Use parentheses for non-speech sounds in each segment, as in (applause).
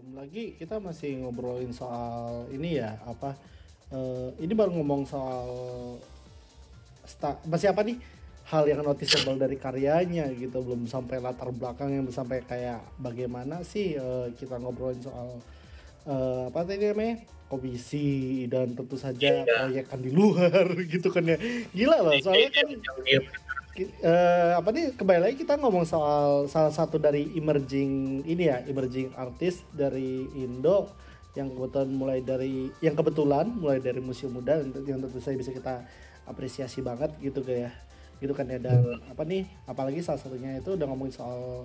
belum lagi kita masih ngobrolin soal ini ya apa uh, ini baru ngomong soal sta, masih apa nih? Hal yang noticeable dari karyanya gitu belum sampai latar belakang yang sampai kayak bagaimana sih uh, kita ngobrolin soal uh, apa tadi namanya? Komisi dan tentu saja yeah. proyekan di luar (laughs) gitu kan ya. Gila loh soalnya kan uh, apa nih kembali lagi kita ngomong soal salah satu dari emerging ini ya emerging artist dari Indo yang kebetulan mulai dari yang kebetulan mulai dari museum muda yang tentu saja bisa kita apresiasi banget gitu kayak gitu kan ya dan apa nih apalagi salah satunya itu udah ngomongin soal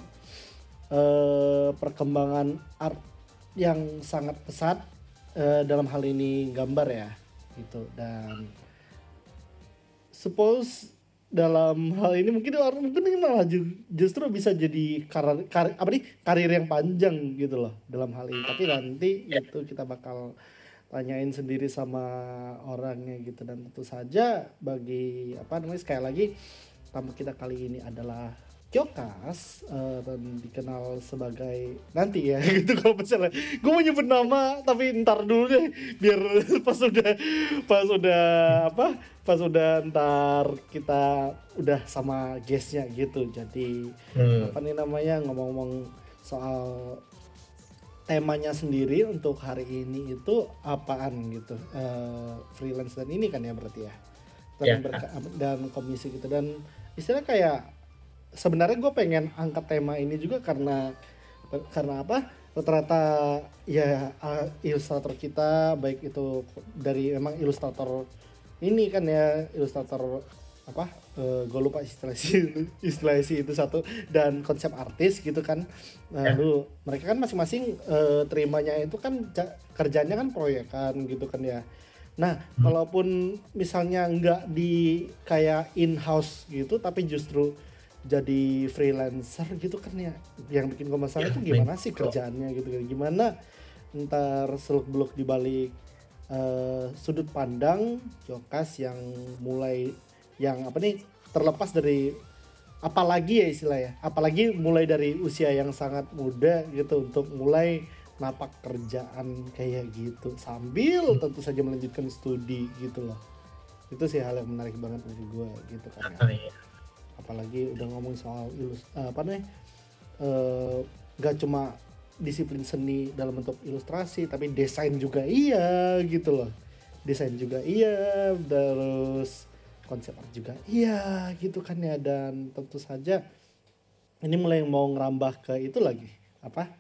uh, perkembangan art yang sangat pesat uh, dalam hal ini gambar ya gitu. Dan suppose dalam hal ini mungkin orang mungkin ini malah justru bisa jadi karir, karir apa nih karir yang panjang gitu loh dalam hal ini. Tapi nanti itu kita bakal tanyain sendiri sama orangnya gitu. Dan tentu saja bagi apa namanya sekali lagi tamu kita kali ini adalah Kyokas uh, dan dikenal sebagai nanti ya (laughs) gitu kalau misalnya. Gue mau nyebut nama tapi ntar dulu deh biar (laughs) pas udah pas udah apa pas udah ntar kita udah sama guestnya gitu. Jadi hmm. apa nih namanya ngomong-ngomong soal temanya sendiri untuk hari ini itu apaan gitu? Uh, freelance dan ini kan ya berarti ya? Dan, yeah. dan komisi gitu. Dan istilah kayak sebenarnya gue pengen angkat tema ini juga karena karena apa rata-rata ya ilustrator kita baik itu dari memang ilustrator ini kan ya ilustrator apa uh, gue lupa istilah (laughs) istilah itu satu dan konsep artis gitu kan lalu ya. mereka kan masing-masing uh, terimanya itu kan kerjanya kan proyekan gitu kan ya nah hmm. kalaupun misalnya nggak di kayak in house gitu tapi justru jadi freelancer gitu kan ya. Yang bikin gue masalah itu ya, gimana sih kerjaannya gitu kan. Gimana ntar seluk beluk di balik uh, sudut pandang Jokas yang mulai yang apa nih terlepas dari apalagi ya istilah ya. Apalagi mulai dari usia yang sangat muda gitu untuk mulai napak kerjaan kayak gitu. Sambil tentu saja melanjutkan studi gitu loh. Itu sih hal yang menarik banget bagi gue gitu kan ya apalagi udah ngomong soal ilus uh, apa nih uh, gak cuma disiplin seni dalam bentuk ilustrasi tapi desain juga iya gitu loh. Desain juga iya terus konsep art juga iya gitu kan ya. Dan tentu saja ini mulai mau ngerambah ke itu lagi apa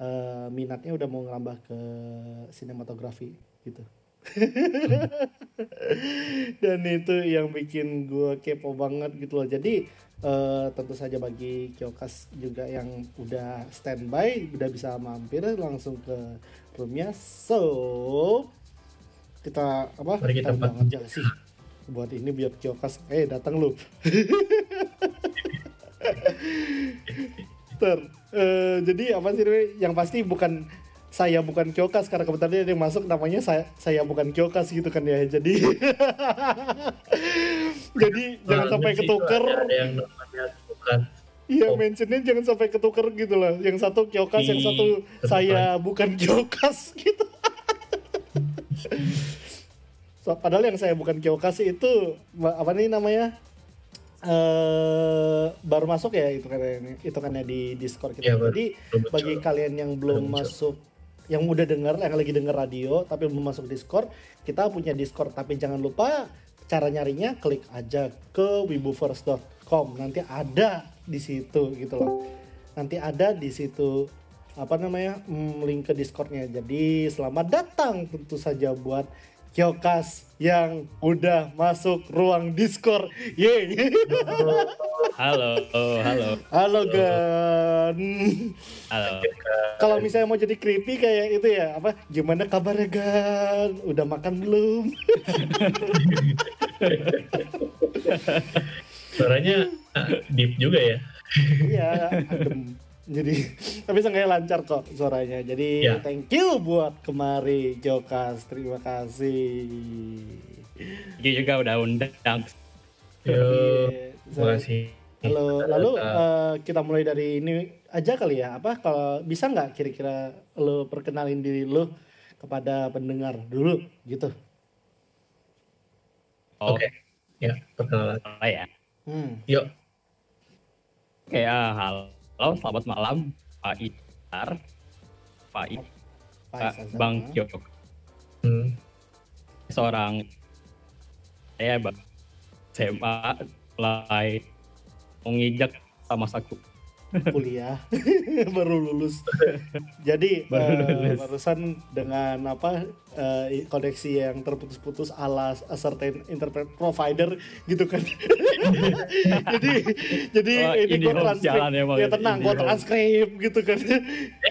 uh, minatnya udah mau ngerambah ke sinematografi gitu (laughs) dan itu yang bikin gue kepo banget gitu loh. Jadi uh, tentu saja bagi Kyokas juga yang udah standby udah bisa mampir langsung ke roomnya. So kita apa Mari kita banget aja sih. Buat ini biar Kyokas eh datang lu. (laughs) Ter uh, jadi apa sih yang pasti bukan saya bukan Kyokas karena kebetulan dia yang masuk namanya saya saya bukan Kyokas gitu kan ya jadi (laughs) jadi nah, jangan sampai ketuker ada yang namanya bukan Iya oh. mentionnya jangan sampai ketuker gitu lah. Yang satu Kyokas, yang satu saya bukan Kyokas (laughs) gitu. so, padahal yang saya bukan Kyokas itu apa nih namanya? uh, baru masuk ya itu kan itu kan ya di Discord kita. Ya, Jadi bagi kalian yang belum masuk yang udah denger yang lagi denger radio tapi belum masuk Discord kita punya Discord. Tapi jangan lupa cara nyarinya klik aja ke wibufirst.com nanti ada di situ gitu loh. Nanti ada di situ apa namanya hmm, link ke Discordnya. Jadi selamat datang tentu saja buat Kyokas yang udah masuk ruang Discord. Ye. Halo, oh, halo. Halo, Gan. Halo. Kalau misalnya mau jadi creepy kayak itu ya, apa? Gimana kabarnya, Gan? Udah makan belum? Suaranya deep juga ya. Iya, adem jadi (laughs) tapi seenggaknya lancar kok suaranya jadi ya. thank you buat kemari Jokas terima kasih Dia juga udah undang Yo, terima kasih Halo, lalu uh, kita mulai dari ini aja kali ya apa kalau bisa nggak kira-kira lo perkenalin diri lo kepada pendengar dulu gitu. Oh, Oke. Ya, perkenalan. apa ya? Hmm. Yuk. Oke, ya, halo, selamat malam, Pak Itar, Pak I, Faiz Pak. Bang Kyok, Hmm. seorang saya bang SMA mulai menginjak sama saku. Kuliah (laughs) baru lulus. Jadi (laughs) Baru eh, lulus. barusan dengan apa eh, koneksi yang terputus-putus ala a certain internet provider gitu kan. (laughs) Jadi jadi Wah, ini gue transkrip emang ya ya, tenang gue transkrip gitu kan.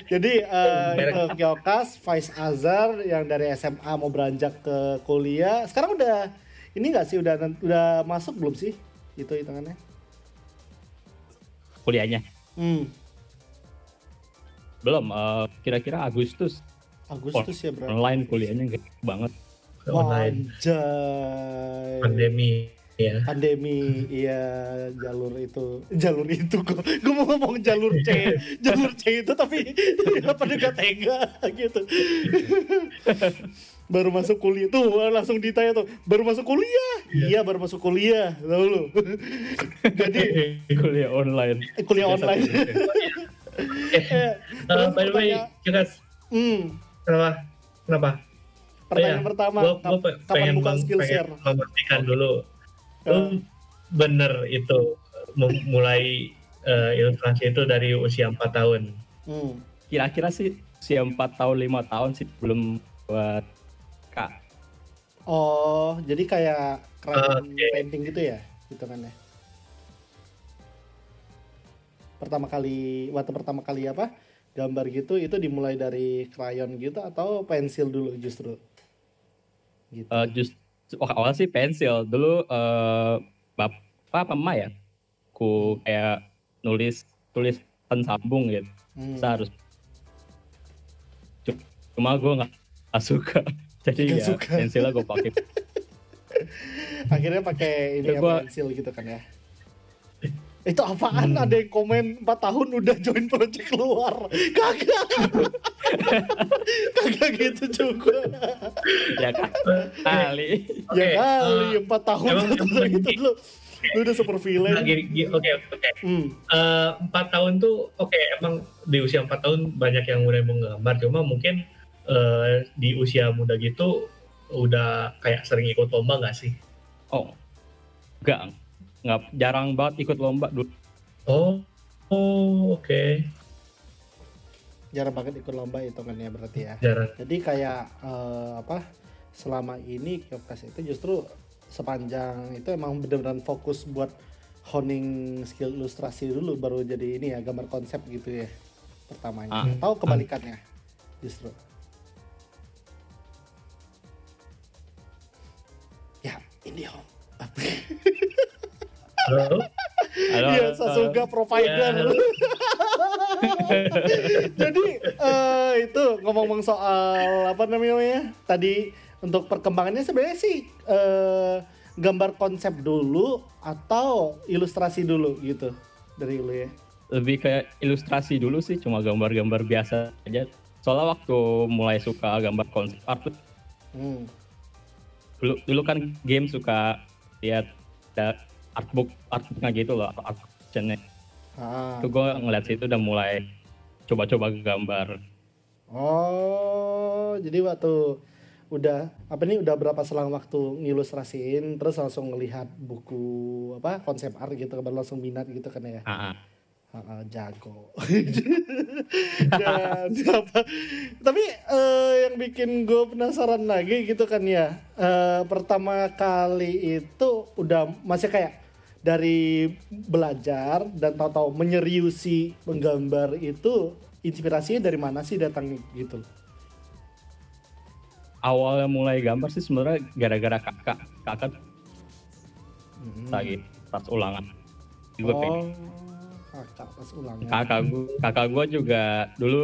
Jadi Merek. eh, Kyokas Faiz Azhar yang dari SMA mau beranjak ke kuliah. Sekarang udah ini nggak sih? Udah udah masuk belum sih? Itu hitungannya. Kuliahnya hmm. belum, eh, kira-kira Agustus Agustus ya bro online kuliahnya gede banget. Online. Pandemi. Ya. Pandemi, iya jalur itu, jalur itu kok. Gue mau ngomong jalur C, (laughs) jalur C itu tapi (laughs) tapi apa gak tega gitu. (laughs) baru masuk kuliah tuh langsung ditanya tuh, baru masuk kuliah? Iya baru masuk kuliah, tahu lu. (laughs) Jadi kuliah online. eh, kuliah online. (laughs) Eh, Eh, uh, terus by the way, kita hmm, kenapa? Kenapa? pertanyaan Oh, iya. pertama, Gua, gua pe- kapan pengen, buka bang- skill pengen share? memastikan dulu. Lu bener itu mulai eh, ilustrasi itu dari usia 4 tahun. Hmm. Kira-kira sih si 4 tahun 5 tahun sih belum buat. Oh, jadi kayak keraton Oke. painting gitu ya, gitu kan ya? Pertama kali, waktu pertama kali apa? Gambar gitu, itu dimulai dari krayon gitu atau pensil dulu justru? Gitu. Eh, just wah, awal sih pensil dulu eh bapak mama ya ku kayak nulis tulis sambung gitu Hmm. Saya harus Cu- cuma gue nggak suka jadi Nggak ya suka. pensilnya gue pakai (laughs) Akhirnya pakai ini Ya, gua- pensil gitu kan ya? Itu apaan? Ada yang komen 4 tahun udah join project luar. (laughs) Kagak. (laughs) Kagak gitu juga. ya kan kali ya kali, eh, 4 tahun emang- emang gitu gini. lu. Lu udah super Nah, villain. gini, gini, oke, oke. Hmm. Eh, empat tahun tuh oke emang di usia empat tahun banyak yang mulai menggambar cuma mungkin eh, di usia muda gitu udah kayak sering ikut lomba nggak sih? oh enggak nggak jarang banget ikut lomba dulu Oh, oh oke jarang banget ikut lomba hitungannya berarti ya. jarang. Jadi kayak eh, apa? Selama ini Kyopkas itu justru sepanjang itu emang benar-benar fokus buat honing skill ilustrasi dulu baru jadi ini ya gambar konsep gitu ya pertamanya. Ah. Atau kebalikannya justru. Ya, ini om. Halo? Halo, Iya, halo. Sasuga provider. Ya. (laughs) Jadi eh, itu ngomong-ngomong soal apa namanya tadi untuk perkembangannya sebenarnya sih eh, gambar konsep dulu atau ilustrasi dulu gitu dari lu ya. lebih kayak ilustrasi dulu sih cuma gambar-gambar biasa aja soalnya waktu mulai suka gambar konsep art Hmm. Dulu dulu kan game suka lihat ada artbook artbooknya gitu loh atau art collection-nya. Ah. itu gue ngeliat situ udah mulai coba-coba gambar Oh, jadi waktu udah apa nih udah berapa selang waktu ngilustrasiin terus langsung ngelihat buku apa konsep art gitu baru langsung minat gitu kan ya. Ah, jago. (laughs) Dan apa? Tapi eh, yang bikin gue penasaran lagi gitu kan ya. eh, pertama kali itu udah masih kayak dari belajar dan tahu-tahu menyeriusi menggambar itu inspirasinya dari mana sih datangnya gitu? awalnya mulai gambar sih sebenarnya gara-gara kakak kakak Hmm. lagi pas ulangan gue pengen Oh, kakak pas ulangan. kakak gue kakak gue juga dulu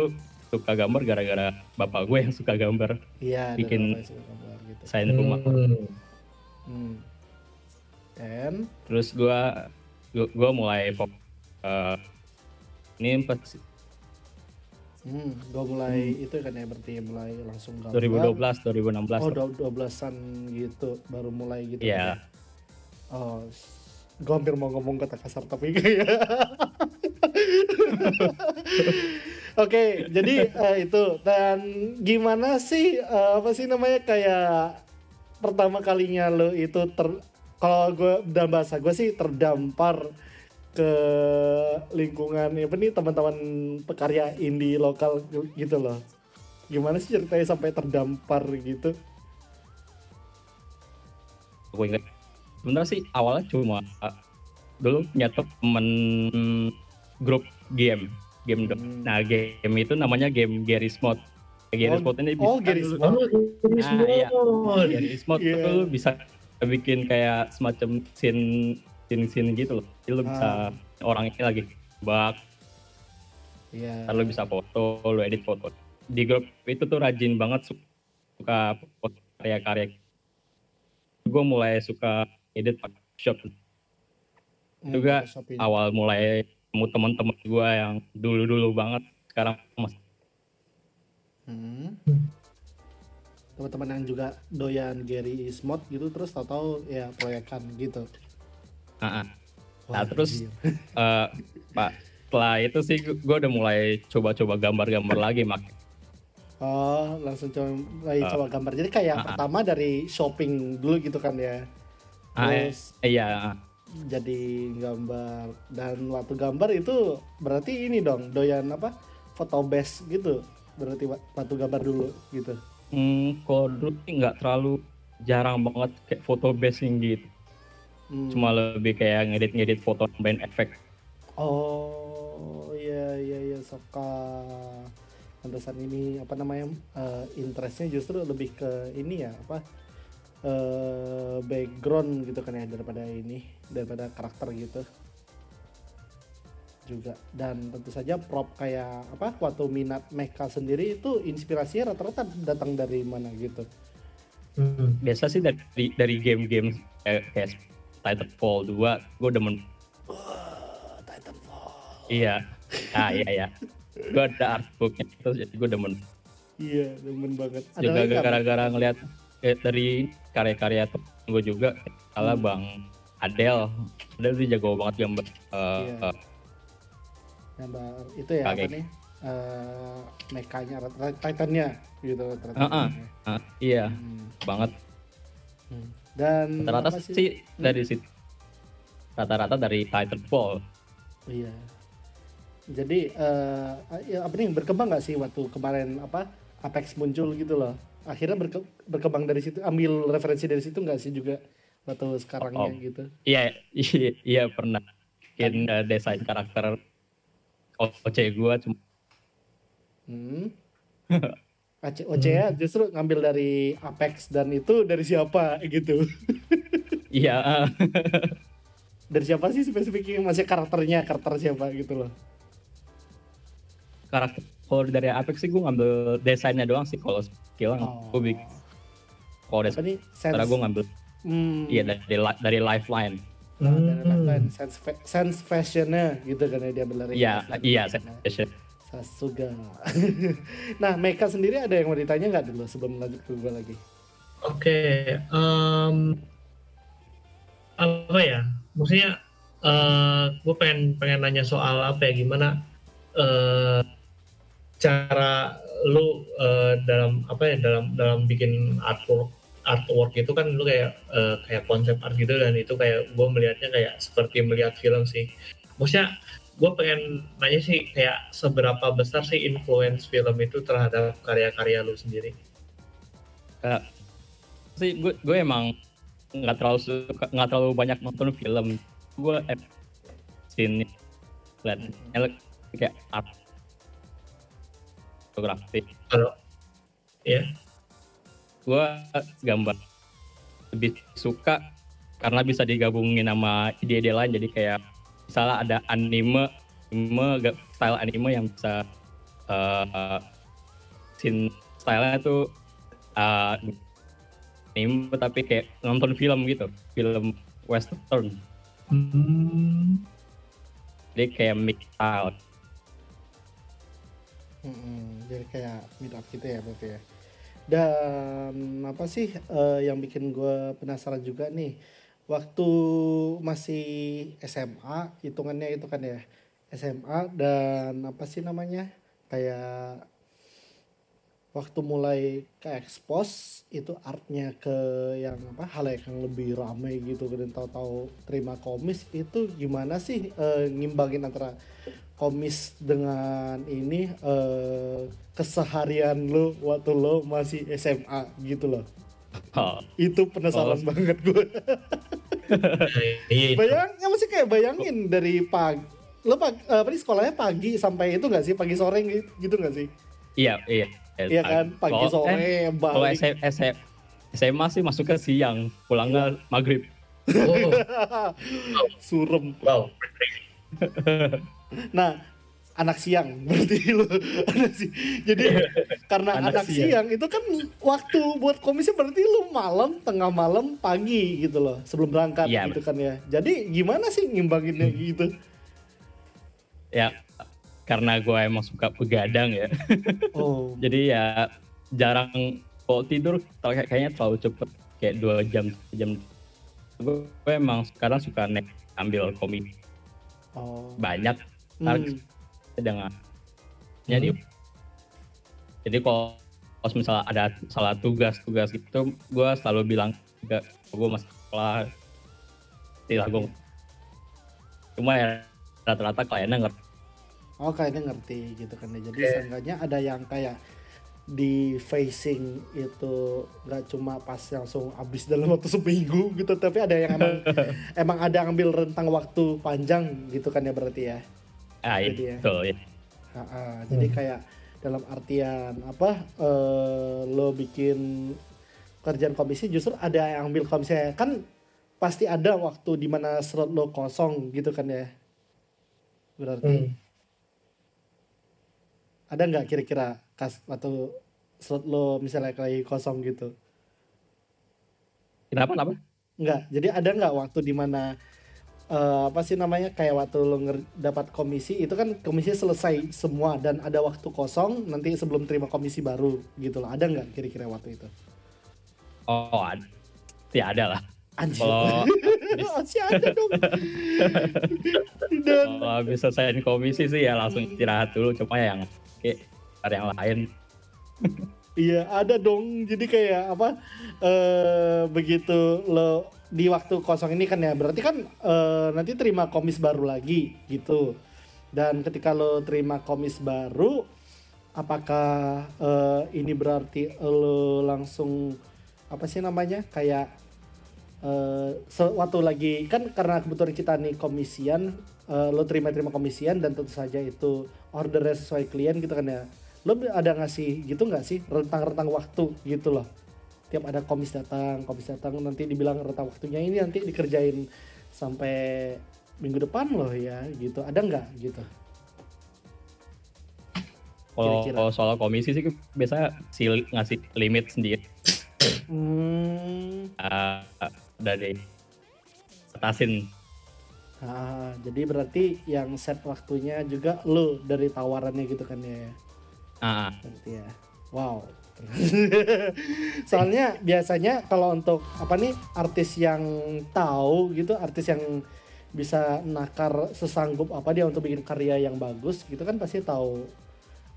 suka gambar gara-gara bapak gue yang suka gambar Iya, bikin- suka gambar gitu. desain rumah Hmm. Hmm. Terus gue gue mulai fokus eh, ini pas Hmm, gua mulai itu kan ya berarti mulai langsung gambar. 2012 2016 Oh, tuh. 12-an gitu baru mulai gitu. Iya. kan ya? Oh, gua hampir mau ngomong kata kasar tapi (laughs) kayak. (laughs) Oke, jadi eh, itu dan gimana sih eh, apa sih namanya kayak pertama kalinya lo itu ter kalau gue dalam bahasa gue sih terdampar ke lingkungan apa nih teman-teman pekarya indie lokal gitu loh. Gimana sih ceritanya sampai terdampar gitu? gue inget sebenarnya sih awalnya cuma uh, dulu punya temen grup game game Hmm. nah game itu namanya game Garry's Mod Garry's Oh, Mod ini oh, bisa Garry's dulu- Mod. Oh, ini Ah, semua. iya. Garry's Mod Iya. itu lu bisa bikin kayak semacam scene scene scene gitu loh jadi lu bisa Ah. orang ini lagi bug Iya. ntar lu bisa foto lu edit foto di grup itu tuh rajin banget su- suka foto karya-karya gue mulai suka edit Photoshop Hmm, juga Photoshop awal mulai ketemu teman-teman gue yang dulu-dulu banget sekarang masih Hmm. Teman-teman yang juga doyan Gary Smot gitu terus tahu-tahu ya proyekan gitu. Ah, ah. Wah, Nah, terus-. (laughs) Eh, pak setelah itu sih gue udah mulai coba-coba gambar-gambar lagi mak Oh, langsung coba mulai Ah. coba gambar. Jadi kayak ah. pertama dari shopping dulu gitu kan ya. Ah, Terus eh, iya. Jadi gambar dan waktu gambar itu berarti ini dong doyan apa? Foto base gitu. Berarti wa- waktu gambar dulu gitu. Hmm, kalau dulu nggak terlalu jarang banget kayak foto basing gitu Hmm. cuma lebih kayak ngedit-ngedit foto tambahin efek Oh iya iya iya Soka pantesan ini apa namanya eh, interestnya justru lebih ke ini ya apa eh, background gitu kan ya daripada ini daripada karakter gitu. Juga. Dan tentu saja prop kayak apa waktu minat mecha sendiri itu inspirasinya rata-rata datang dari mana gitu. Hmm. biasa sih dari dari game-game kayak, kayak Titanfall 2 gue demen Wah, Titanfall. Iya. Ah iya iya. Gue ada artbooknya itu jadi gue demen iya demen banget. Juga gara-gara ngeliat eh, dari karya-karya gue juga salah Hmm. bang Adele. Adele dia jago banget gambar eh, Iya. eh, gambar itu ya apa Kaget. nih? Eh mekanya titannya gitu rata-rata. Ah, ah, iya Hmm, banget. Hmm. dan rata-rata apa sih, dari situ rata-rata dari Titanfall. Iya. Jadi eh ya apa nih berkembang nggak sih waktu kemarin apa Apex muncul gitu loh? Akhirnya berke- berkembang dari situ ambil referensi dari situ nggak sih juga waktu sekarangnya Oh. gitu? Iya iya, iya pernah. Bikin eh, desain karakter OC gue cuma hmm. (laughs) AC OCA justru ngambil dari Apex dan itu dari siapa gitu? (laughs) Iya. (laughs) Dari siapa sih spesifiknya masih karakternya karakter siapa gitu loh? Karakter kalau dari Apex sih gue ngambil desainnya doang sih kalau skill gue bikin kalau desain gue ngambil hmm, iya dari dari lifeline nah, dari Hmm. lifeline, sense, fa- sense fashionnya gitu kan ya dia dari iya iya Nah, session Sasuga (laughs) nah Mecha sendiri ada yang mau ditanya nggak dulu sebelum lanjut ke gue lagi Oke, em, apa ya? Maksudnya, gue pengen pengen nanya soal apa ya? Gimana eh, cara lu eh, dalam apa ya? Dalam dalam bikin artwork artwork itu kan lu kayak eh, kayak konsep art gitu dan itu kayak gue melihatnya kayak seperti melihat film sih. Maksudnya gue pengen nanya sih kayak seberapa besar sih influence film itu terhadap karya-karya lu sendiri? Kayak, sih gue gue emang nggak terlalu suka nggak terlalu banyak nonton film gue eh, sini lihat kayak art fotografi Kalau ya gue gambar lebih suka karena bisa digabungin sama ide-ide lain jadi kayak misalnya ada anime anime style anime yang bisa uh, scene stylenya tuh uh, anime tapi kayak nonton film gitu film western Hmm. jadi kayak mix style Mm-mm, jadi kayak meet up gitu ya berarti ya. Dan apa sih eh, yang bikin gue penasaran juga nih, waktu masih SMA, hitungannya itu kan ya SMA dan apa sih namanya kayak waktu mulai ke expose itu artnya ke yang apa hal yang lebih ramai gitu dan tahu-tahu terima komis itu gimana sih eh, ngimbangin antara komis dengan ini eh, keseharian lo waktu lo masih SMA gitu loh. Oh, itu penasaran Oh. banget gue Iya, bayang ya masih kayak bayangin dari pagi lo pagi, apa nih sekolahnya pagi sampai itu nggak sih? Pagi sore gitu, nggak sih? Iya iya. Iya kan? Pagi Kalau- sore eh, Kalau balik. SM, SM, SMA sih masuknya siang, pulangnya maghrib. (laughs) Oh, surem. Wow. (laughs) Nah, anak siang berarti anak si jadi (laughs) karena anak, Anak siang. siang. itu kan waktu buat komisi berarti lu malam tengah malam pagi gitu loh sebelum berangkat Iya, gitu kan ya jadi gimana sih ngimbanginnya gitu Ya karena gue emang suka begadang ya. (laughs) oh Jadi ya jarang kalau tidur kayaknya terlalu cepet kayak dua jam jam. Gue gue emang sekarang suka naik ambil komik oh banyak. Ntar Hmm. dengan jadi jadi kalau kalau misalnya ada salah tugas-tugas itu gue selalu bilang enggak gue masih sekolah. Tidak gue cuma ya rata-rata kliennya ngerti. Oh kayaknya ngerti gitu kan ya. Jadi seenggaknya ada yang kayak di facing itu nggak cuma pas langsung habis dalam waktu seminggu gitu tapi ada yang emang (laughs) emang ada ngambil rentang waktu panjang gitu kan ya berarti ya ah Jadi ya. betul ya Ha, ha. jadi kayak dalam artian apa eh, lo bikin kerjaan komisi justru ada yang ambil komisi kan pasti ada waktu di mana slot lo kosong gitu kan ya berarti Hmm. ada nggak kira-kira kas atau slot lo misalnya lagi kosong gitu kenapa kenapa nggak jadi ada nggak waktu di mana eh, apa sih namanya kayak waktu lo dapat komisi itu kan komisi selesai semua dan ada waktu kosong nanti sebelum terima komisi baru gitu loh. Ada nggak kira-kira waktu itu? Oh ada ya ada lah. Anjir kalau (laughs) masih ada dong. Dan kalau habis selesai komisi sih ya langsung istirahat dulu cuma yang kayak yang lain. Iya ada dong. Jadi kayak apa? eh begitu lo di waktu kosong ini kan ya. Berarti kan eh, nanti terima komis baru lagi gitu. Dan ketika lo terima komis baru, apakah eh, ini berarti lo langsung apa sih namanya kayak eh waktu lagi kan karena kebetulan kita nih komisian eh, lo terima terima komisian dan tentu saja itu ordernya sesuai klien gitu kan ya. Lo ada ngasih gitu nggak sih rentang-rentang waktu gitu loh tiap ada komis datang komis datang nanti dibilang rentang waktunya ini nanti dikerjain sampai minggu depan loh ya gitu. Ada nggak gitu? Kalau soal komisi sih biasanya si ngasih limit sendiri. Hmm. Uh, dari atasin. Ah, jadi berarti yang set waktunya juga lo dari tawarannya gitu kan ya? Ah. Berarti ya. Wow. (laughs) Soalnya biasanya kalau untuk apa nih artis yang tahu gitu, artis yang bisa nakar sesanggup apa dia untuk bikin karya yang bagus gitu kan pasti tahu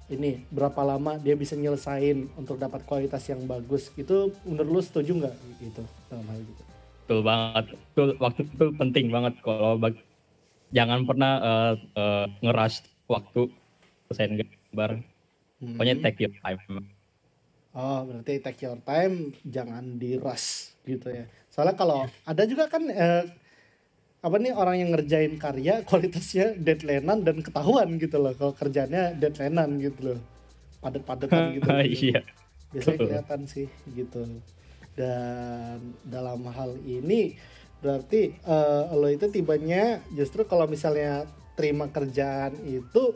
ini berapa lama dia bisa nyelesain untuk dapat kualitas yang bagus. Itu menurut lu setuju nggak gitu dalam hal itu betul banget. Betul waktu itu penting banget kalau bag- jangan pernah uh, uh, ngerush waktu selesai gambar. Pokoknya Hmm. take your time Oh, berarti take your time, jangan di rush gitu ya. Soalnya kalau ada juga kan eh, apa nih orang yang ngerjain karya (laughs) kualitasnya deadlinean dan ketahuan gitu loh. Kalau kerjanya deadlinean gitu loh. Padat-padatan (laughs) gitu. iya Biasanya kelihatan sih gitu. Dan dalam hal ini berarti eh, lo itu tibanya justru kalau misalnya terima kerjaan itu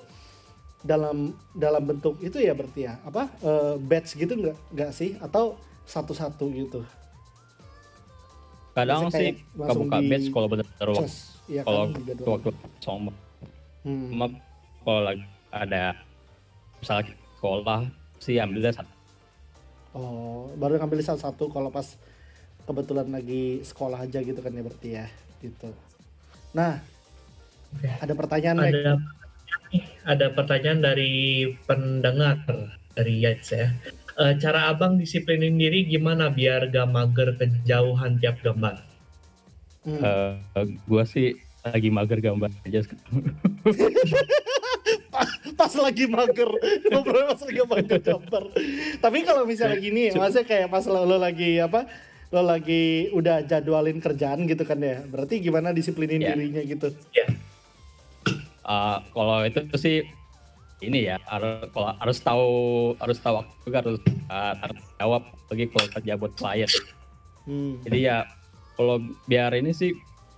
dalam dalam bentuk itu ya berarti ya apa eh, batch gitu nggak nggak sih atau satu-satu gitu kadang sih kayak langsung buka di- batch kalau bener-bener waktu iya kalau kan waktu kosong Hmm. cuma kalau lagi ada misalnya sekolah sih ambilnya satu. Oh, baru ngambil salah satu kalau pas kebetulan lagi sekolah aja gitu kan ya berarti ya, gitu. Nah, Oke. ada pertanyaan Mek. Ada ada pertanyaan dari pendengar dari Yates ya. Eh, cara abang disiplinin diri gimana biar gak mager kejauhan tiap gambar? Hmm. Eh, gua sih lagi mager gambar aja sekarang. (laughs) pas lagi mager ngobrol pas lagi mager gambar tapi kalau misalnya gini maksudnya kayak pas lo, lo lagi apa lo lagi udah jadwalin kerjaan gitu kan ya berarti gimana disiplinin Ya. dirinya gitu Ya, Eh, kalau itu sih ini ya harus kalau harus tahu harus tahu waktu juga harus harus jawab lagi kalau kerja buat klien. hmm. Jadi ya kalau biar ini sih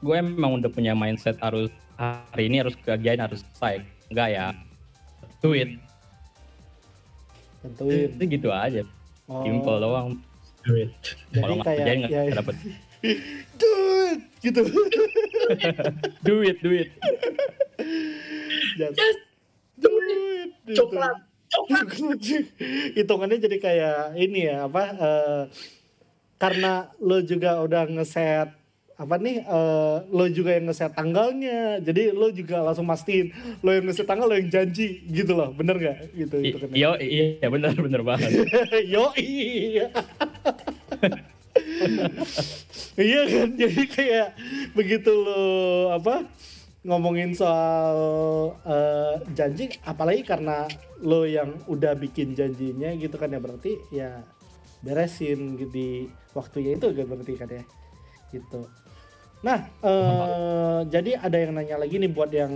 gue emang udah punya mindset harus hari ini harus kerjain harus selesai. Enggak ya tweet. Tentuin. Itu gitu aja. Oh, simple doang. Duit. jadi kalau nggak kerjain ya, nggak dapet duit gitu. (laughs) Duit duit (laughs) Just Yes, duit gitu. coklat, coklat. (laughs) hitungannya jadi kayak ini ya apa eh, karena lo juga udah ngeset apa nih eh, lo juga yang ngeset tanggalnya. Jadi lo juga langsung mastiin lo yang ngeset tanggal lo yang janji gitu loh. Bener nggak? Gitu I- itu kan iya iya benar benar banget. Yo iya. (laughs) Iya kan? Jadi kayak begitu lo apa ngomongin soal eh, janji apalagi karena lo yang udah bikin janjinya gitu kan ya berarti ya beresin gitu di waktunya itu kan berarti kan ya gitu. Nah eh, jadi ada yang nanya lagi nih buat yang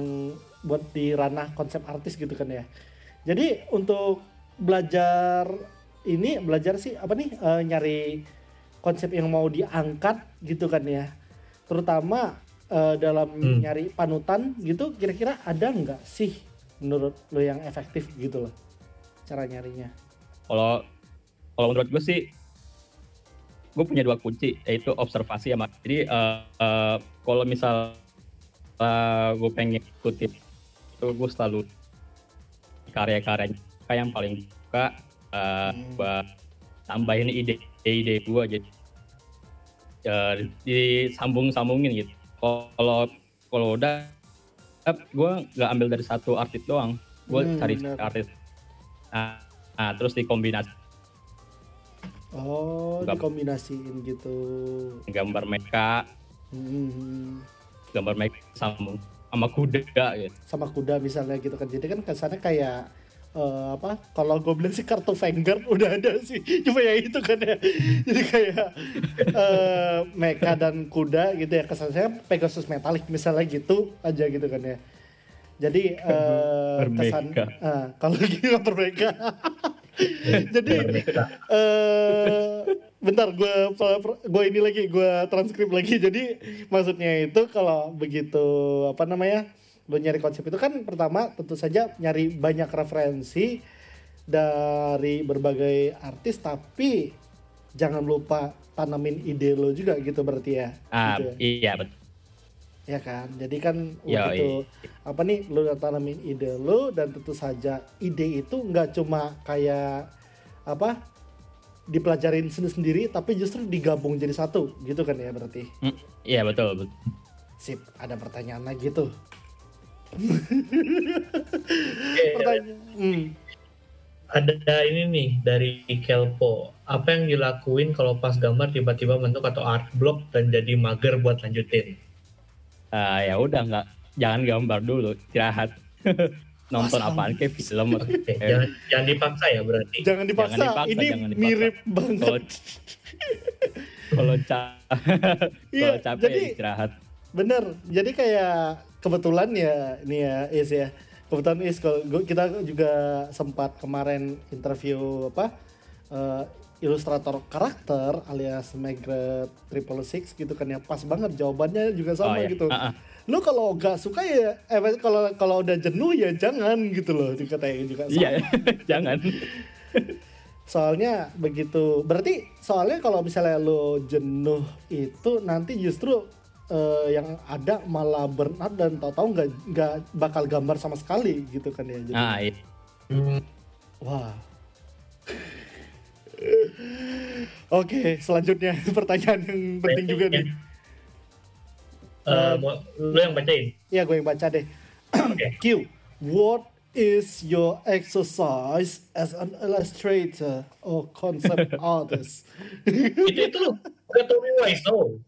buat di ranah konsep artis gitu kan ya. Jadi untuk belajar ini belajar sih apa nih eh, nyari konsep yang mau diangkat gitu kan ya. Terutama eh, dalam Hmm. nyari panutan gitu kira-kira ada nggak sih menurut lo yang efektif gitu loh cara nyarinya kalau kalau menurut gue sih gue punya dua kunci yaitu observasi sama jadi eh, eh, kalau misal eh, gue pengen ikutin itu gue selalu karya-karya kayak yang paling suka eh, Hmm. gue tambahin ide-ide gue jadi eh, disambung-sambungin gitu kalau kalau udah gue nggak ambil dari satu artis doang. Gue Hmm, cari benar. artis. Nah, nah, terus dikombinasi. Oh Nggak- dikombinasiin gitu. Gambar mereka. Hmm, gambar mereka sama sama kuda gitu. Sama kuda misalnya gitu kan. Jadi kan kesannya kayak eh, apa kalau gue bilang sih kartu Vanguard (laughs) udah ada sih. Cuma ya itu kan ya. Jadi kayak eh mecha dan kuda gitu ya. Kesan saya Pegasus metalik misalnya gitu aja gitu kan ya. Jadi eh kesan eh, kalau gitu bermeka (laughs) jadi eh bentar gue gue ini lagi gue transkrip lagi. Jadi maksudnya itu kalau begitu apa namanya lo nyari konsep itu kan pertama tentu saja nyari banyak referensi dari berbagai artis tapi jangan lupa tanamin ide lo juga gitu berarti ya. Ah gitu ya. iya betul ya kan? Jadi kan Ya, begitu apa nih lo udah tanamin ide lo dan tentu saja ide itu nggak cuma kayak apa dipelajarin sendiri-sendiri tapi justru digabung jadi satu gitu kan ya berarti? Hmm, iya betul, betul. sip ada pertanyaan lagi tuh Oke, pertanyaan hmm. ada ini nih dari Kelpo. Apa yang dilakuin kalau pas gambar tiba-tiba bentuk atau art block dan jadi mager buat lanjutin? Ah, ya udah nggak jangan gambar dulu istirahat (laughs) nonton Masa? apaan kayak film Oke, jangan, jangan dipaksa ya berarti. jangan dipaksa Jangan dipaksa, ini jangan dipaksa. mirip banget kalau ca- (laughs) Iya, kalau capek jadi- ya istirahat Bener, jadi kayak kebetulan ya ini ya Is ya kebetulan Is kalau kita juga sempat kemarin interview apa eh, ilustrator karakter alias Megret Triple Six gitu kan ya pas banget jawabannya juga sama Oh, iya. gitu. Ah, ah. Lu kalau nggak suka ya, eh kalau kalau udah jenuh ya jangan gitu loh dikatain juga. sama. iya (laughs) jangan Soalnya begitu, berarti soalnya kalau misalnya lo jenuh itu nanti justru eh, yang ada malah burn out dan tahu-tahu nggak nggak bakal gambar sama sekali gitu kan ya. Jadi, ah iya. Wah. Oke, selanjutnya (laughs) pertanyaan yang penting juga nih. Eh, mau- lu yang bacain. Ya, gue yang baca deh. Oke. (coughs) Q, what is your exercise as an illustrator or concept (laughs) artist? itu itu lu ke Tommy Wiseau. Hah?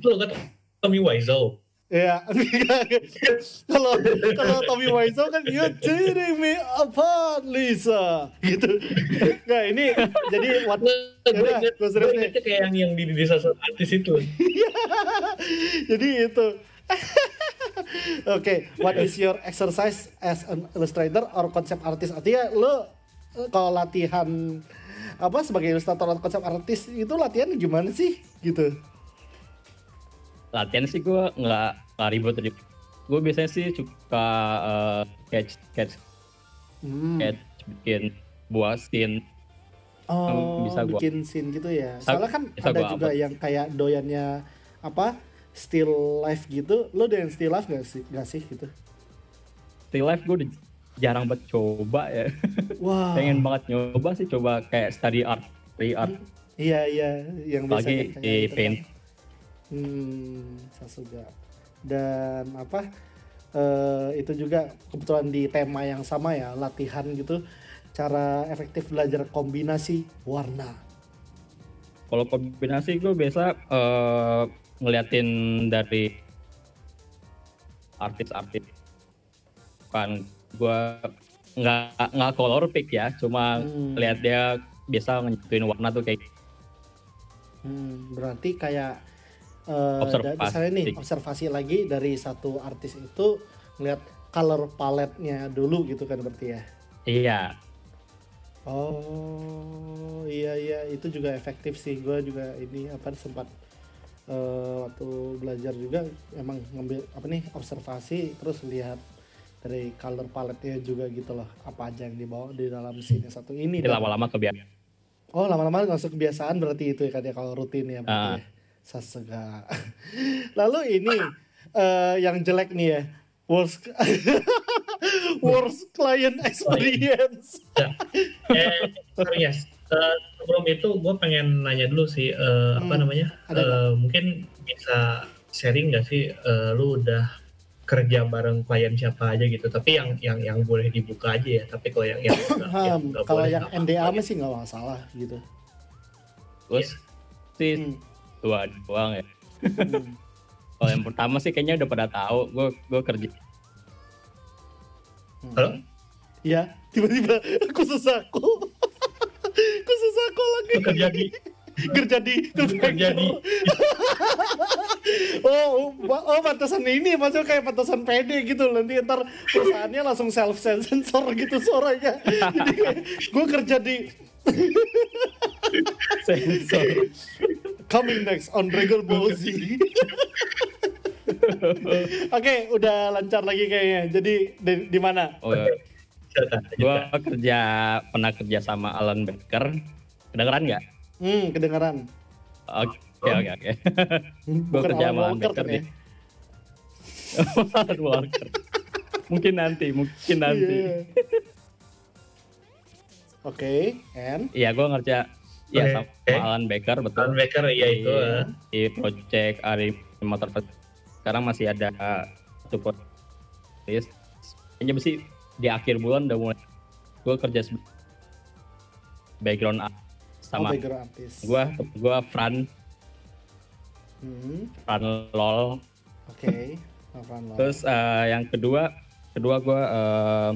Lu ke Tommy Wiseau. Ya, (laughs) kalau kalau Tommy Wiseau kan you tearing me apart, Lisa, gitu. Nah ini jadi what? Yaudah, gue ingetnya kayak yang yang di satu artis itu. (laughs) Jadi itu. (laughs) Oke, what is your exercise as an illustrator or concept artist? Artinya lo eh, kalau latihan apa sebagai ilustrator atau konsep artis itu latihan gimana sih gitu? latihan sih gue nggak nggak ribet ribet gue biasanya sih suka eh, sketch sketch Hmm. sketch bikin buah scene Oh, bisa gua- bikin scene gitu ya. Soalnya kan bisa ada juga upload. yang kayak doyannya apa still life gitu. Lo doyan still life gak sih? Gak sih gitu? still life gue jarang banget coba ya (laughs) Wah. pengen banget nyoba sih coba kayak study art study art Iya iya, yang kayak di gitu kan. paint Hmm, Sasuga. Dan apa? eh, itu juga kebetulan di tema yang sama ya, latihan gitu. Cara efektif belajar kombinasi warna. kalau kombinasi gue biasa eh, ngeliatin dari artis-artis kan gue nggak nggak color pick ya cuma Hmm. lihat dia biasa nyentuhin warna tuh kayak Hmm, berarti kayak eh, Observasi. misalnya nih observasi lagi dari satu artis itu ngeliat color palette-nya dulu gitu kan berarti ya. iya Oh iya iya itu juga efektif sih gue juga ini apa sempat eh, waktu belajar juga emang ngambil apa nih observasi terus lihat dari color palette-nya juga gitu loh apa aja yang dibawa di dalam scene satu ini. jadi lama-lama kebiasaan Oh lama-lama langsung kebiasaan berarti itu ya kan ya kalau rutin ya berarti Ah. ya. Sasega. (laughs) Lalu ini eh, yang jelek nih ya worst (laughs) worst client experience. Ya. Eh, sorry. Eh, sebelum itu gue pengen nanya dulu sih apa Hmm, namanya? ada Eh, mungkin bisa sharing nggak sih eh, lu udah kerja bareng klien siapa aja gitu tapi yang yang yang boleh dibuka aja ya tapi kalau yang yang (clears throat) kalau boleh yang NDA mah sih nggak masalah gitu. terus sih Hmm. dua doang ya Hmm. kalau yang pertama sih kayaknya udah pada tahu gue gue kerja Hmm. Halo? Ya, tiba-tiba aku. khusus (laughs) aku lagi Lu kerja di kerja di kerja di oh, oh, oh pantesan ini maksudnya kayak pantesan PD gitu nanti ntar perusahaannya langsung self sensor gitu suaranya. Jadi gue kerja di sensor. Coming next on Ball Z. Oke, udah lancar lagi kayaknya. Jadi di, di mana? oh gue kerja pernah kerja sama Alan Baker kedengeran nggak? Hmm, kedengaran. oke oke oke gue Bukan kerja Alan sama Alan Walker Baker kan ya? Alan (laughs) Walker mungkin nanti mungkin nanti Iya. Oke, and Iya, gue ngerja ya Oke. sama Alan Baker betul. Alan Baker iya itu Di- eh. Di project Ari Motor. Sekarang masih ada satu project. Kayaknya sih di akhir bulan udah mulai. Gue kerja sebagai background art sama sama background artist. gue gue Fran Hmm, Fran lol Oke, Novan Law. terus eh, yang kedua kedua gue eh,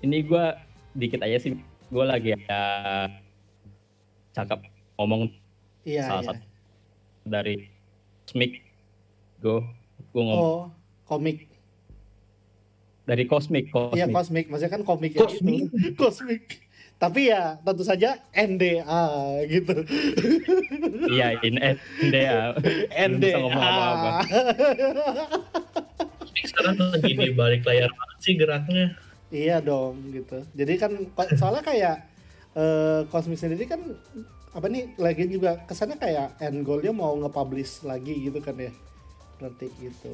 ini gue dikit aja sih gue lagi ada cakap ngomong iya, salah iya. satu dari Cosmic Go gue ngomong Oh, komik. dari Cosmic Cosmic Iya, kosmik. Maksudnya kan komik ya Cosmic. itu. Kosmik. (laughs) Tapi ya tentu saja NDA gitu. iya in NDA Belum bisa ngomong apa-apa sekarang lagi di balik layar banget sih geraknya Iya dong gitu. Jadi kan soalnya kayak eh Cosmic sendiri kan apa nih lagi juga kesannya kayak end goalnya mau nge-publish lagi gitu kan ya. Berarti gitu.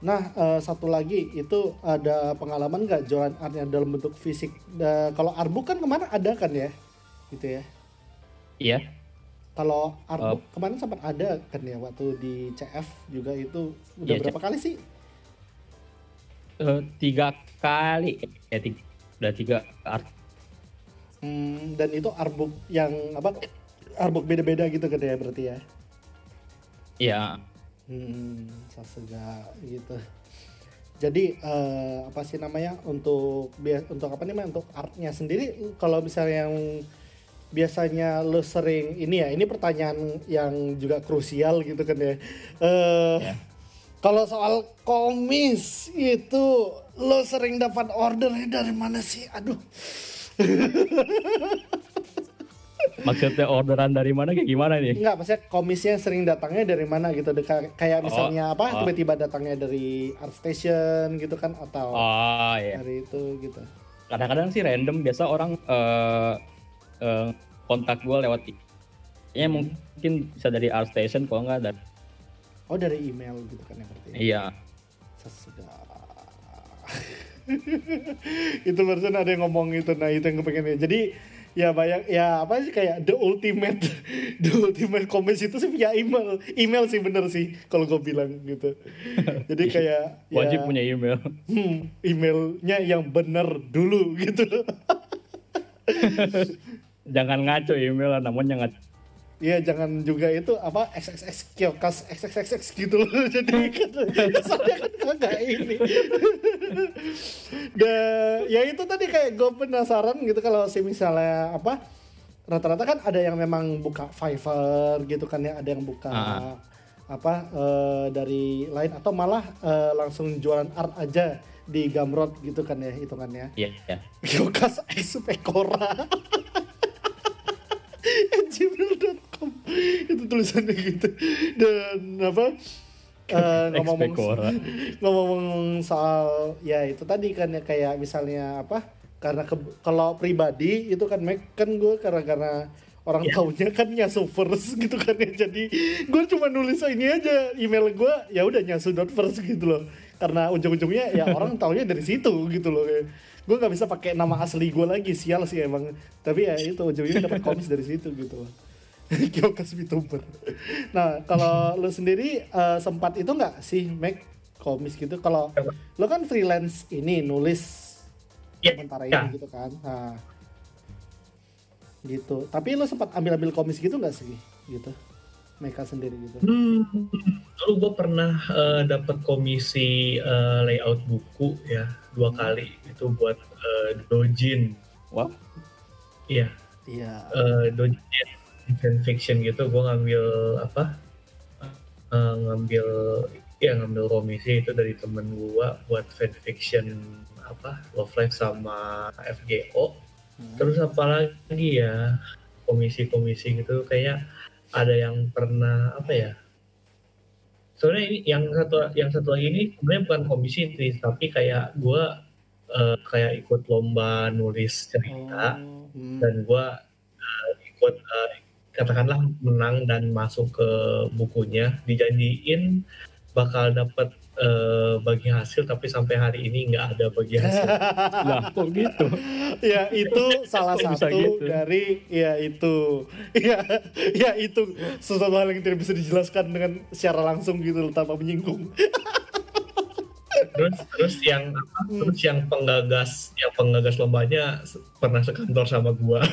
Nah, eh, satu lagi itu ada pengalaman nggak jualan artnya dalam bentuk fisik? Da- kalau artbook kan kemarin ada kan ya, gitu ya. Iya, Kalau artbook kemarin sempat ada kan ya waktu di CF juga itu udah Iya, berapa kali sih? eh, tiga kali ya tiga, udah tiga art Hmm, dan itu artbook yang apa? Artbook beda-beda gitu kan ya berarti ya. Iya, Hmm, sasega gitu. Jadi eh, apa sih namanya untuk untuk apa namanya untuk artnya sendiri kalau misalnya yang biasanya lo sering ini ya ini pertanyaan yang juga krusial gitu kan ya. Eh, Ya. Kalau soal komis itu lo sering dapat ordernya dari mana sih? Aduh. (laughs) maksudnya orderan dari mana kayak gimana nih? Enggak, maksudnya komisnya sering datangnya dari mana gitu? Deka- Kayak Oh, misalnya apa? oh. Tiba-tiba datangnya dari art station gitu kan atau Oh iya, dari itu gitu. kadang-kadang sih random biasa orang eh eh, kontak gue lewat ya mungkin bisa dari art station kalau nggak dari Oh dari email gitu kan ya berarti. iya Sasega. (laughs) itu barusan ada yang ngomong itu, nah itu yang kepengen Jadi ya banyak ya apa sih kayak the ultimate (laughs) the ultimate komis itu sih via email. Email sih bener sih kalau gue bilang gitu. Jadi (laughs) kayak wajib ya, punya email. hmm, emailnya yang bener dulu (laughs) gitu. Jangan ngaco email namanya ngaco Iya jangan juga itu apa XXX kiokas XXXX gitu loh. (laughs) Jadi kesannya kan kagak ini. Dan ya itu tadi kayak gue penasaran gitu kalau si misalnya apa rata-rata kan ada yang memang buka Fiverr gitu kan ya ada yang buka Ah. apa eh, dari lain atau malah eh, langsung jualan art aja di Gumroad gitu kan ya hitungannya. Iya iya. Kiokas X Pekora (laughs) gmail.com itu tulisannya gitu. Dan apa? Eh, ngomong Expecora. ngomong soal ya itu tadi kan ya kayak misalnya apa? Karena ke- kalau pribadi itu kan Mac kan gue karena karena orang Ya. taunya kan nyasu first (laughs) gitu kan ya. Jadi gue cuma nulis ini aja email gue ya udah nyasu dot first gitu loh. Karena ujung-ujungnya ya orang taunya dari situ gitu loh gue nggak bisa pakai nama asli gue lagi sial sih emang tapi ya itu ujungnya dapat komis dari situ gitu (laughs) loh Kiokas VTuber. Nah, kalau lo sendiri eh, sempat itu nggak sih make komis gitu? Kalau lo kan freelance ini nulis Ya, sementara ini gitu kan. Nah, gitu. Tapi lo sempat ambil-ambil komis gitu nggak sih? Gitu. Mereka sendiri gitu. Hmm, dulu gue pernah eh, dapat komisi eh, layout buku ya dua kali itu buat eh, dojin. wah Iya, Iya. eh, dojin fan fiction gitu. Gue ngambil apa? eh, ngambil ya ngambil komisi itu dari temen gue buat fan fiction apa Love Life sama FGO. Hmm. Terus apa lagi ya komisi-komisi gitu kayak ada yang pernah apa ya? Soalnya ini yang satu yang satu lagi ini sebenarnya bukan komisi sih, tapi kayak gua eh, kayak ikut lomba nulis cerita Oh, hmm. dan gua eh, ikut eh, katakanlah menang dan masuk ke bukunya dijanjiin bakal dapat eh, bagi hasil tapi sampai hari ini nggak ada bagi hasil. (laughs) lah kok gitu? Ya itu salah Kok satu gitu? dari ya itu. Ya ya itu sesuatu hal yang tidak bisa dijelaskan dengan secara langsung gitu loh, tanpa menyinggung. Terus terus yang apa, terus yang penggagas yang penggagas lombanya pernah sekantor sama gua (laughs)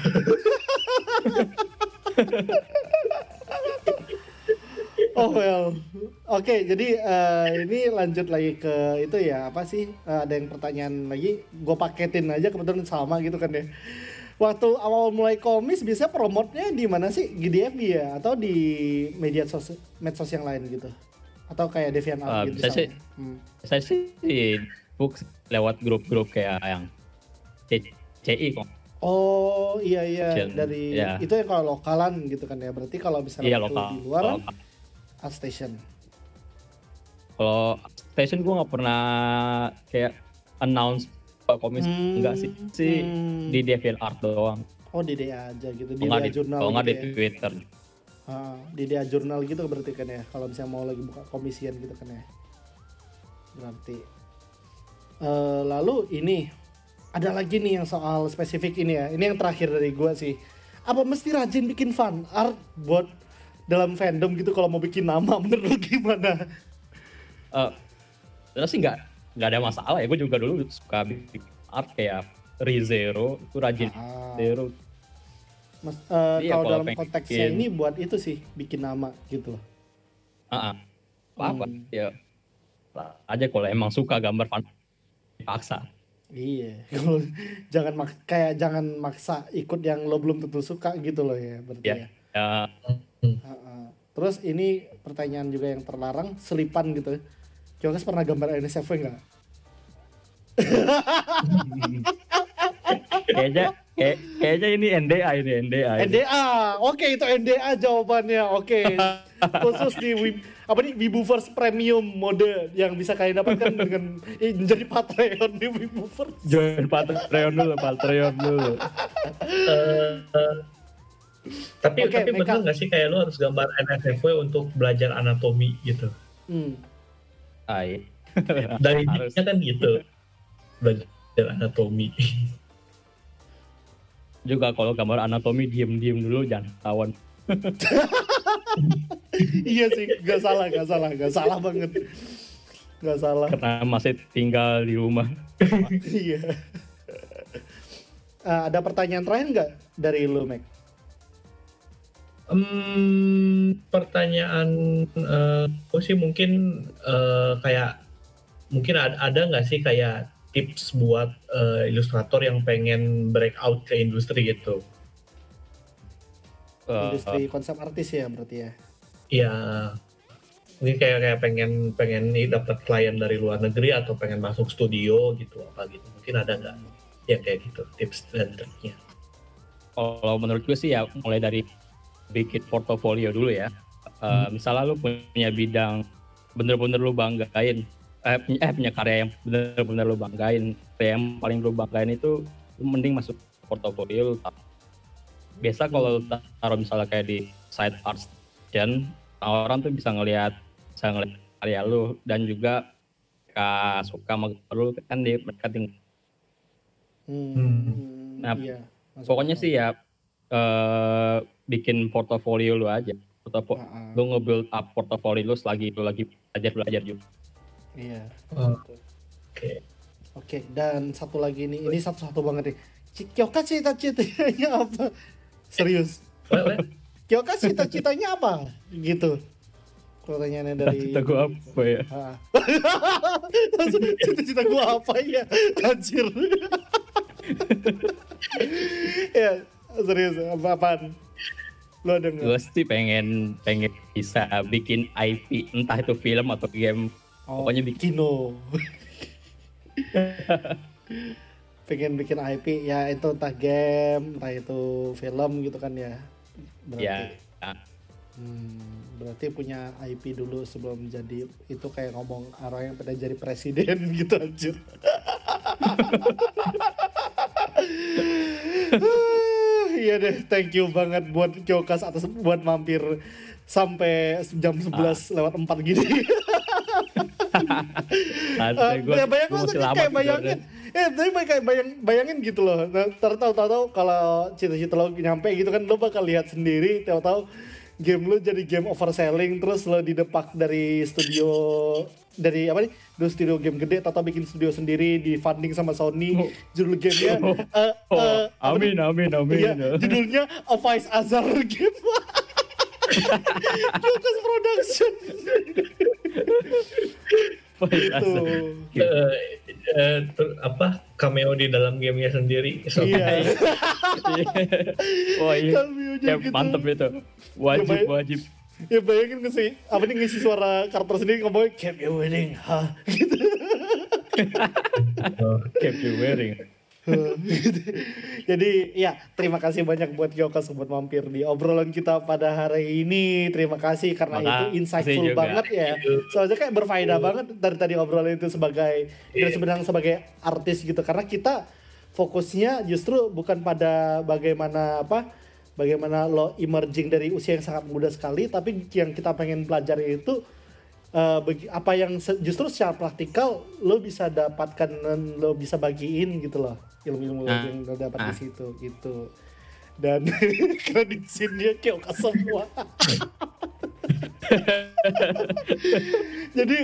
oh well. Oke jadi eh, ini lanjut lagi ke itu ya apa sih? Eh, ada yang pertanyaan lagi gue paketin aja kebetulan sama gitu kan ya. Waktu awal mulai komis biasanya promotnya di mana sih? GDFB ya? Atau di media sos medsos yang lain gitu? Atau kayak DeviantArt Ah, gitu bisa sih. Hmm. saya sih book lewat grup-grup kayak yang CI kok. Oh iya iya. Gen- dari ya. itu yang kalau lokalan gitu kan ya. Berarti kalau misalnya iya lokal di luar lokal. Art station. kalau station gue nggak pernah kayak announce Pak komis Hmm, enggak sih sih hmm. di DeviantArt doang Oh di DA aja gitu di DA di jurnal kalau nggak di gitu ya. Twitter Ah, di DA jurnal gitu berarti kan ya kalau misalnya mau lagi buka komisian gitu kan ya. berarti. Eh, lalu ini ada lagi nih yang soal spesifik ini ya. Ini yang terakhir dari gua sih. Apa mesti rajin bikin fan art buat dalam fandom gitu kalau mau bikin nama (laughs) menurut lu gimana? Eh, terus sih nggak nggak ada masalah ya gue juga dulu suka bikin art kayak Rizero itu rajin Ah. Zero Mas, eh, Iya, kalau dalam konteksnya bikin- ini buat itu sih bikin nama gitu loh. ah ah. apa apa Hmm. ya aja kalau emang suka gambar fan dipaksa Iya, (laughs) kalau jangan mak kayak jangan maksa ikut yang lo belum tentu suka gitu loh ya berarti ya ya. Ya Ha-ha. Terus ini pertanyaan juga yang terlarang selipan gitu. Jokas pernah gambar NSFW nggak? (laughs) kayaknya kayak, kayaknya ini NDA ini NDA ini. NDA, oke itu NDA jawabannya, oke. (laughs) Khusus di Wib- apa nih Wibuverse Premium mode yang bisa kalian dapatkan dengan eh, menjadi Patreon di Wibuverse. join Patreon dulu Patreon dulu (laughs) tapi Oke, tapi benar nggak sih kayak lu harus gambar NSFW untuk belajar anatomi gitu Hmm. ah, (laughs) iya. dari Harus. nicknya kan gitu belajar anatomi juga kalau gambar anatomi diem diem dulu jangan tawan (laughs) iya sih, nggak salah, nggak salah, nggak salah banget, nggak salah. karena masih tinggal di rumah (laughs) Iya. Ah, ada pertanyaan terakhir nggak dari lu, Mac? Hmm, pertanyaan eh, aku sih mungkin eh, kayak mungkin ada ada nggak sih kayak tips buat eh, ilustrator yang pengen breakout ke industri gitu? Eh, Industri konsep artis ya berarti ya. Ya mungkin kayak kayak pengen pengen nih dapat klien dari luar negeri atau pengen masuk studio gitu apa gitu mungkin ada nggak yang kayak gitu tips dan triknya? kalau menurut gue sih ya mulai dari bikin portofolio dulu ya. Eh, Misalnya lu punya bidang bener-bener lu banggain, eh punya, eh, punya karya yang bener-bener lu banggain, karya yang paling lu banggain itu lu mending masuk portofolio lu. Biasa kalau lu taruh misalnya kayak di side art dan orang tuh bisa ngelihat bisa ngelihat karya lu dan juga mereka suka sama lu kan di mereka tinggal Hmm. Nah, iya. Pokoknya sih ya eh bikin portofolio lu aja Portofo- Ah, ah. lu nge-build up portofolio lu selagi lu lagi belajar belajar juga Iya. Oh, Oke. Oke. Oke, dan satu lagi nih, ini satu-satu banget nih. Kyoka cita-citanya apa? Serius. Kyoka cita-citanya apa? Gitu. Pertanyaannya dari cita gua apa ya (laughs) Cita-cita gua apa ya? Anjir. (laughs) ya, serius apa apaan? Lu ada nggak? gue sih pengen pengen bisa bikin IP entah itu film atau game Oh, pokoknya bikin Kino. (laughs) Pengen bikin IP ya itu entah game, entah itu film gitu kan ya. Berarti. ya Hmm, berarti punya IP dulu sebelum jadi itu kayak ngomong orang yang pernah jadi presiden (laughs) gitu anjir. (laughs) Iya deh, thank you banget buat Kyokas atas buat mampir sampai jam 11 lewat 4 gini. (laughs) gue ya lama kayak bayangin. Eh, tapi kayak bayang, bayangin gitu loh. Nah, tahu tahu kalau cita-cita lo nyampe gitu kan lo bakal lihat sendiri, tahu-tahu game lo jadi game overselling terus lo didepak dari studio dari apa nih? Dari studio game gede atau bikin studio sendiri di funding sama Sony. Oh. Judul gamenya eh, Oh, eh, apa amin amin amin Iya, judulnya A Vice Azar Game. (laughs) Jokas Production. (laughs) Eh, eh, ter- apa cameo di dalam gamenya sendiri. So, Iya. (laughs) wah iya Kayak gitu. mantep itu wajib Ya, wajib Ya bayangin ngisi apa nih ngisi suara karakter sendiri ngomongnya keep you winning, hah? (laughs) Gitu. keep you Gitu. (laughs) Jadi ya terima kasih banyak buat Yokas buat mampir di obrolan kita pada hari ini. Terima kasih karena Makasih itu insightful juga. banget ya. Soalnya kayak berfaedah banget dari tadi obrolan itu sebagai dan sebenarnya sebagai artis gitu karena kita fokusnya justru bukan pada bagaimana apa bagaimana lo emerging dari usia yang sangat muda sekali tapi yang kita pengen pelajari itu bagi- apa yang justru secara praktikal lo bisa dapatkan dan lo bisa bagiin gitu loh ilmu-ilmu Ah. yang lo dapat di Ah. situ gitu. Dan kredit scene-nya Kyoka semua. (laughs) Jadi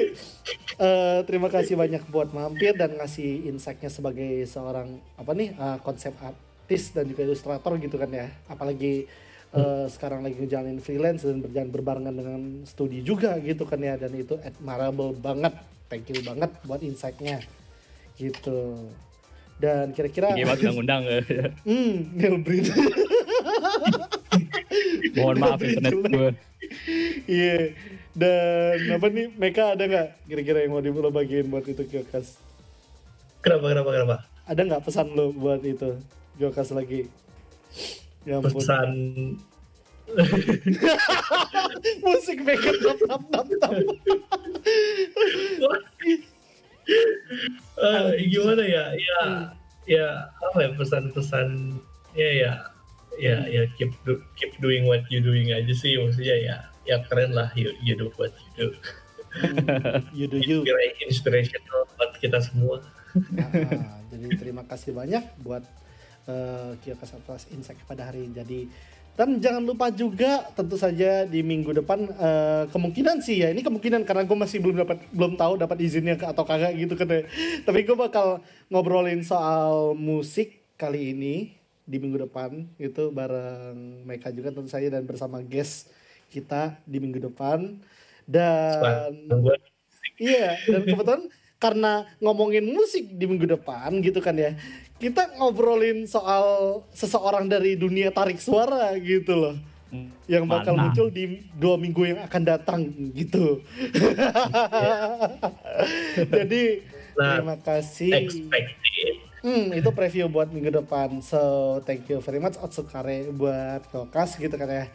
eh, terima kasih banyak buat mampir dan ngasih insight-nya sebagai seorang apa nih eh, konsep artis dan juga ilustrator gitu kan ya. Apalagi eh, sekarang lagi ngejalanin freelance dan berjalan berbarengan dengan studi juga gitu kan ya. Dan itu admirable banget thank you banget buat insight-nya. Gitu dan kira-kira Gimana undang-undang (laughs) hmm Neil Breen (laughs) Mohon maaf internet gue. Iya. Dan apa nih, Meka ada nggak kira-kira yang mau di lo bagiin buat itu Gyokas? Kenapa kenapa kenapa? Ada nggak pesan lo buat itu Gyokas lagi? Ya ampun. Pesan (laughs) Musik Meka tap tap tap tap. Eh, gimana ya? Ya ya apa ya pesan-pesan? Ya ya. Ya ya keep do- keep doing what you doing aja sih. Maksudnya ya ya keren lah you, you do what you do. (laughs) You do you. Inspira- inspirational buat kita semua. Ah, jadi terima kasih banyak buat uh, Gyokas atas insight pada hari ini. Jadi dan jangan lupa juga tentu saja di minggu depan eh, kemungkinan sih ya ini kemungkinan karena gue masih belum dapat belum tahu dapat izinnya ke- atau kagak gitu kan ya. Tapi gue bakal ngobrolin soal musik kali ini di minggu depan itu bareng mereka juga tentu saja dan bersama guest kita di minggu depan dan Iya, dan kebetulan karena ngomongin musik di minggu depan gitu kan ya. Kita ngobrolin soal seseorang dari dunia tarik suara gitu loh. Yang bakal Mana? muncul di dua minggu yang akan datang gitu. (laughs) Jadi Nah, terima kasih. expected Hmm, itu preview buat minggu depan. So, thank you very much Otsukare buat Kokas gitu kan ya.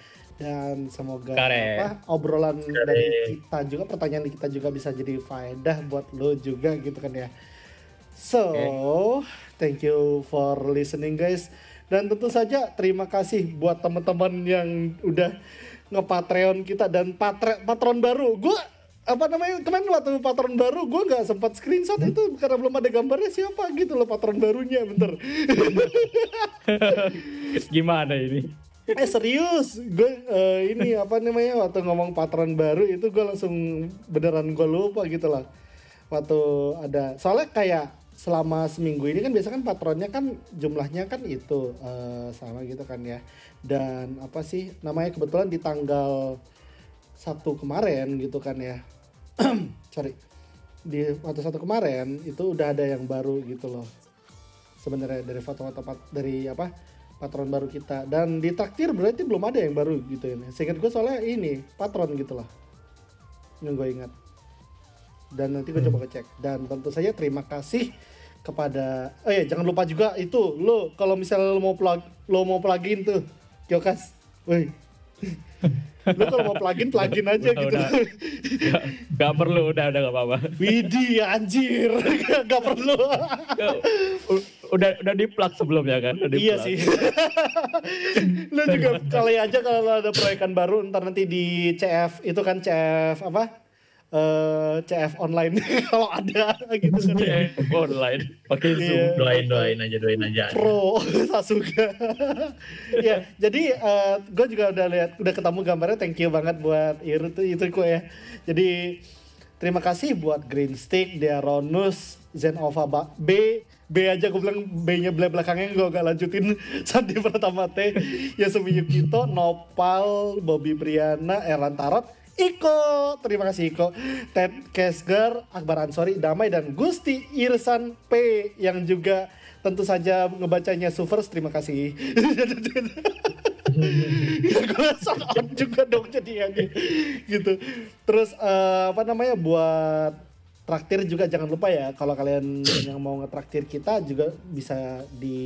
Dan semoga Kare. apa obrolan Kare. dari kita juga pertanyaan kita juga bisa jadi faedah buat lo juga gitu kan ya. So, thank you for listening guys. Dan tentu saja terima kasih buat teman-teman yang udah nge-Patreon kita dan patre, patron baru. Gue apa namanya kemarin waktu patron baru gue nggak sempat screenshot itu karena belum ada gambarnya siapa gitu loh patron barunya bentar (laughs) Gimana ini? eh serius gue eh, ini apa namanya waktu ngomong patron baru itu gue langsung beneran gue lupa gitu lah waktu ada soalnya kayak selama seminggu ini kan biasa kan patronnya kan jumlahnya kan itu eh, sama gitu kan ya. Dan apa sih namanya kebetulan di tanggal satu kemarin gitu kan ya. (clears throat) Sorry. Di waktu satu kemarin itu udah ada yang baru gitu loh. Sebenarnya dari foto-foto pat- dari apa patron baru kita. Dan di traktir berarti belum ada yang baru gitu ya. Seingat gue soalnya ini patron gitu loh. Yang gue ingat. Dan nanti gue coba ngecek. Dan tentu saja terima kasih kepada oh ya jangan lupa juga itu lo kalau misalnya lo mau plug lo mau plugin tuh Kyokas woi (laughs) lo kalau mau plugin plugin aja Udah, gitu udah. Gak, gak perlu, udah, udah gak apa-apa. Widih anjir (laughs) gak perlu U- udah udah di plug sebelumnya kan? Udah Iya sih. (laughs) Lu juga kali aja kalau ada proyekan baru ntar nanti di CF itu kan CF apa? Eh CF online (laughs) kalau ada gitu kan. Iya, online pakai zoom doain doain aja doain aja Pro (laughs) Sasuga. (laughs) ya, jadi gue juga udah lihat udah ketemu gambarnya. Thank you banget buat itu itu kok ya. Jadi terima kasih buat Green Stick, Diaronus, Zenova B B aja gue bilang B-nya bela belakangnya gue gak lanjutin Sandi pertama T Yasumi Yukito, Nopal, Bobby Briana, Erlan Tarot, Iko, terima kasih Iko, Ted Kesger, Akbar Ansori, Damai dan Gusti Irsan P yang juga tentu saja ngebacanya Suvers, terima kasih. (laughs) ya gue juga dong jadinya gitu. Terus eh, apa namanya buat traktir juga jangan lupa ya kalau kalian yang mau ngetraktir kita juga bisa di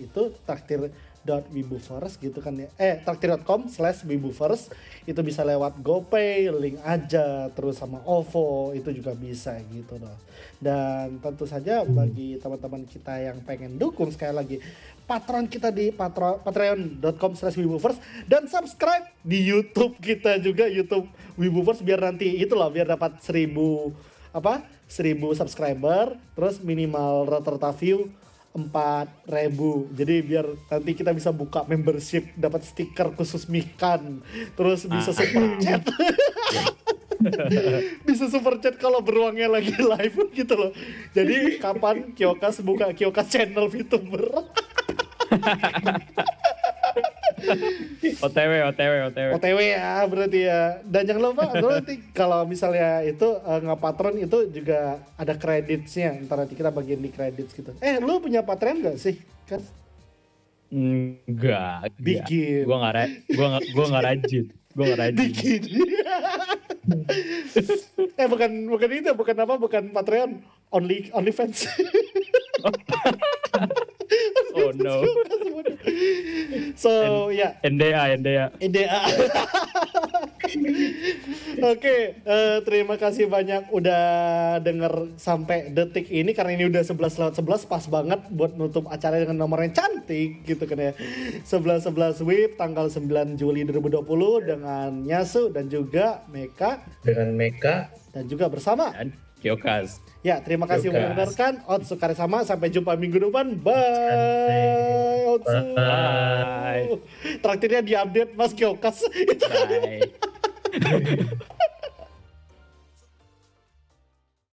itu traktir wibufers gitu kan ya. Eh traktir.com slash wibufers itu bisa lewat GoPay link aja terus sama OVO itu juga bisa gitu loh. Dan tentu saja bagi teman-teman kita yang pengen dukung sekali lagi patron kita di patro, patreon.com slash wibuverse dan subscribe di YouTube kita juga YouTube wibuverse biar nanti itu loh biar dapat 1000 apa 1000 subscriber. Terus minimal rata-rata view 4000 jadi biar nanti kita bisa buka membership dapat stiker khusus Mikan. Terus bisa Ah. super chat. (laughs) Bisa super chat kalau beruangnya lagi live gitu loh. Jadi kapan Kiokas buka Kiokas channel VTuber (laughs) OTW, OTW, OTW. OTW ya berarti ya dan jangan lupa lu nanti kalau misalnya itu eh, nge-patron itu juga ada kreditnya ntar nanti kita bagian di kredit gitu eh lu punya Patreon gak sih kan Enggak. Bikin. Gua nggak gua nggak gua nggak rajin. Gua nggak rajin. bikin eh bukan bukan itu bukan apa bukan Patreon only only fans (laughs) Oh no. so ya NDA, NDA. IDA. (laughs) Oke, eh, terima kasih banyak udah denger sampai detik ini karena ini udah 11 lewat 11 pas banget buat nutup acara dengan nomor yang cantik gitu kan ya. 11 11 WIP tanggal 9 Juli 2020 dengan Nyasu dan juga Meka dengan Meka dan juga bersama. Dan Kyokas. Ya, terima kasih sudah mendengarkan. Otsu sama sampai jumpa minggu depan. Bye. Otsu. Bye. Traktirnya diupdate Mas Kyokas. (laughs) Itu Bye. (laughs)